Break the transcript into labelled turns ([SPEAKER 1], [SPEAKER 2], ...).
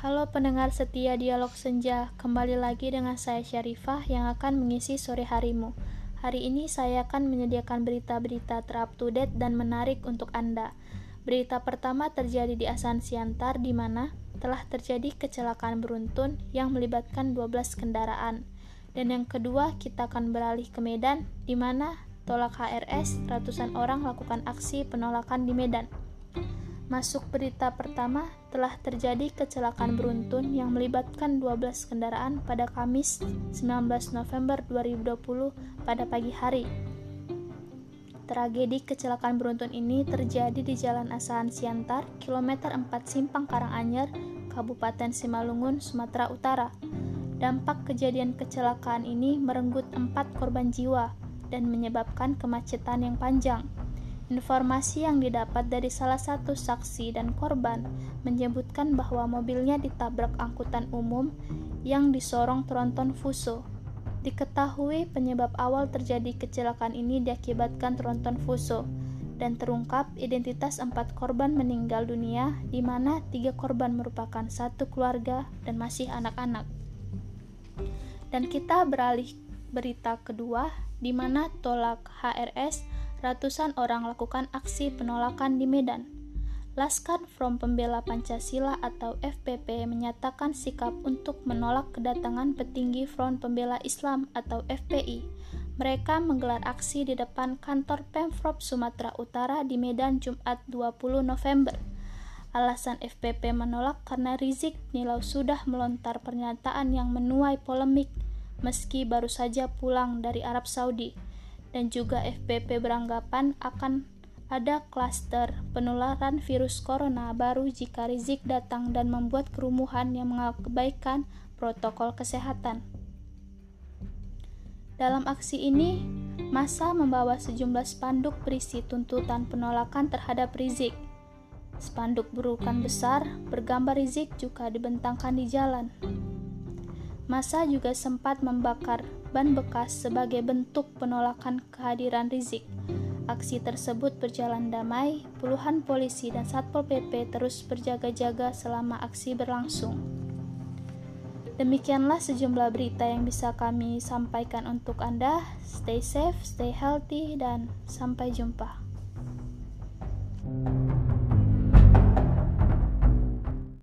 [SPEAKER 1] Halo pendengar setia Dialog Senja, kembali lagi dengan saya Syarifah yang akan mengisi sore harimu. Hari ini saya akan menyediakan berita-berita terup to date dan menarik untuk Anda. Berita pertama terjadi di Asan Siantar di mana telah terjadi kecelakaan beruntun yang melibatkan 12 kendaraan. Dan yang kedua, kita akan beralih ke Medan di mana tolak HRS, ratusan orang lakukan aksi penolakan di Medan. Masuk berita pertama, telah terjadi kecelakaan beruntun yang melibatkan 12 kendaraan pada Kamis 19 November 2020 pada pagi hari. Tragedi kecelakaan beruntun ini terjadi di Jalan Asahan Siantar, kilometer 4 Simpang Karanganyar, Kabupaten Simalungun, Sumatera Utara. Dampak kejadian kecelakaan ini merenggut empat korban jiwa dan menyebabkan kemacetan yang panjang. Informasi yang didapat dari salah satu saksi dan korban menyebutkan bahwa mobilnya ditabrak angkutan umum yang disorong tronton Fuso. Diketahui penyebab awal terjadi kecelakaan ini diakibatkan tronton Fuso dan terungkap identitas empat korban meninggal dunia di mana tiga korban merupakan satu keluarga dan masih anak-anak. Dan kita beralih berita kedua di mana tolak HRS ratusan orang lakukan aksi penolakan di Medan. Laskar Front Pembela Pancasila atau FPP menyatakan sikap untuk menolak kedatangan petinggi Front Pembela Islam atau FPI. Mereka menggelar aksi di depan kantor Pemprov Sumatera Utara di Medan Jumat 20 November. Alasan FPP menolak karena Rizik Nilau sudah melontar pernyataan yang menuai polemik meski baru saja pulang dari Arab Saudi dan juga FPP beranggapan akan ada klaster penularan virus corona baru jika Rizik datang dan membuat kerumuhan yang mengabaikan protokol kesehatan. Dalam aksi ini, masa membawa sejumlah spanduk berisi tuntutan penolakan terhadap Rizik. Spanduk berukuran besar bergambar Rizik juga dibentangkan di jalan. Masa juga sempat membakar ban bekas sebagai bentuk penolakan kehadiran Rizik. Aksi tersebut berjalan damai, puluhan polisi dan Satpol PP terus berjaga-jaga selama aksi berlangsung. Demikianlah sejumlah berita yang bisa kami sampaikan untuk Anda. Stay safe, stay healthy, dan sampai jumpa.